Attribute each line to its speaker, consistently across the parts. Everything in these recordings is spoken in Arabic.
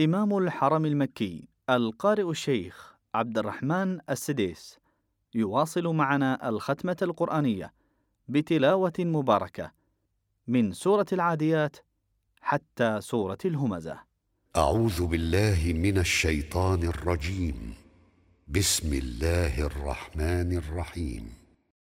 Speaker 1: إمام الحرم المكي القارئ الشيخ عبد الرحمن السديس يواصل معنا الختمة القرآنية بتلاوة مباركة من سورة العاديات حتى سورة الهمزة.
Speaker 2: أعوذ بالله من الشيطان الرجيم. بسم الله الرحمن الرحيم.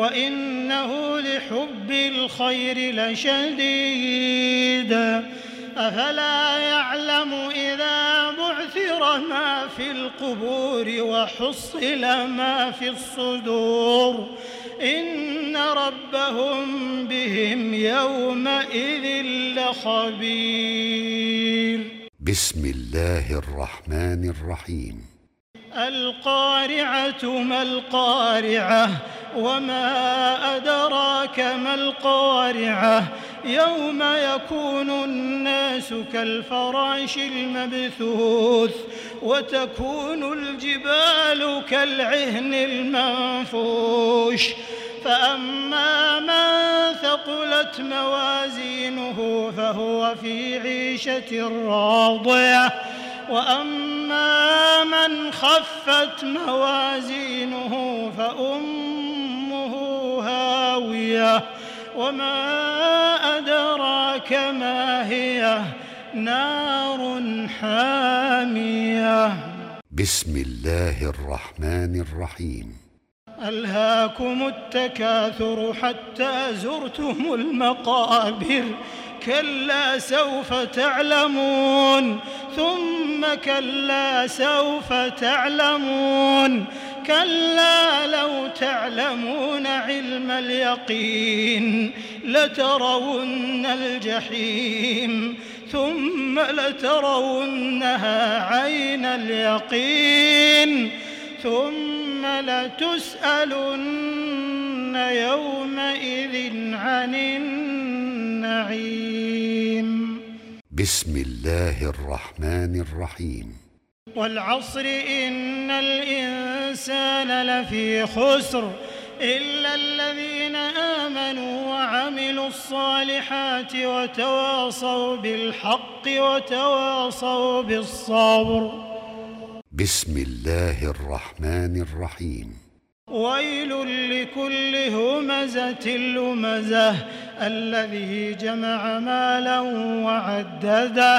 Speaker 3: وإنه لحب الخير لشديد. أفلا يعلم إذا بعثر ما في القبور وحصل ما في الصدور. إن ربهم بهم يومئذ لخبير.
Speaker 2: بسم الله الرحمن الرحيم.
Speaker 3: القارعة ما القارعة؟ وما أدراك ما القارعة يوم يكون الناس كالفراش المبثوث وتكون الجبال كالعهن المنفوش فأما من ثقلت موازينه فهو في عيشة راضية وأما من خفت موازينه فأمه وما أدراك ما هي نار حامية.
Speaker 2: بسم الله الرحمن الرحيم.
Speaker 3: ألهاكم التكاثر حتى زرتم المقابر. كلا سوف تعلمون. ثم كلا سوف تعلمون. كلا لو تعلمون علم اليقين لترون الجحيم ثم لترونها عين اليقين ثم لتسألن يومئذ عن النعيم.
Speaker 2: بسم الله الرحمن الرحيم.
Speaker 3: والعصر إن الإنسان لفي خسر إلا الذين آمنوا وعملوا الصالحات وتواصوا بالحق وتواصوا بالصبر.
Speaker 2: بسم الله الرحمن الرحيم.
Speaker 3: ويل لكل همزة لمزة الذي جمع مالا وعدده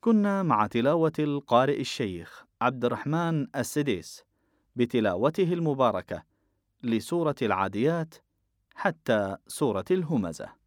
Speaker 1: كنا مع تلاوة القارئ الشيخ عبد الرحمن السديس بتلاوته المباركة لسورة العاديات حتى سورة الهمزة.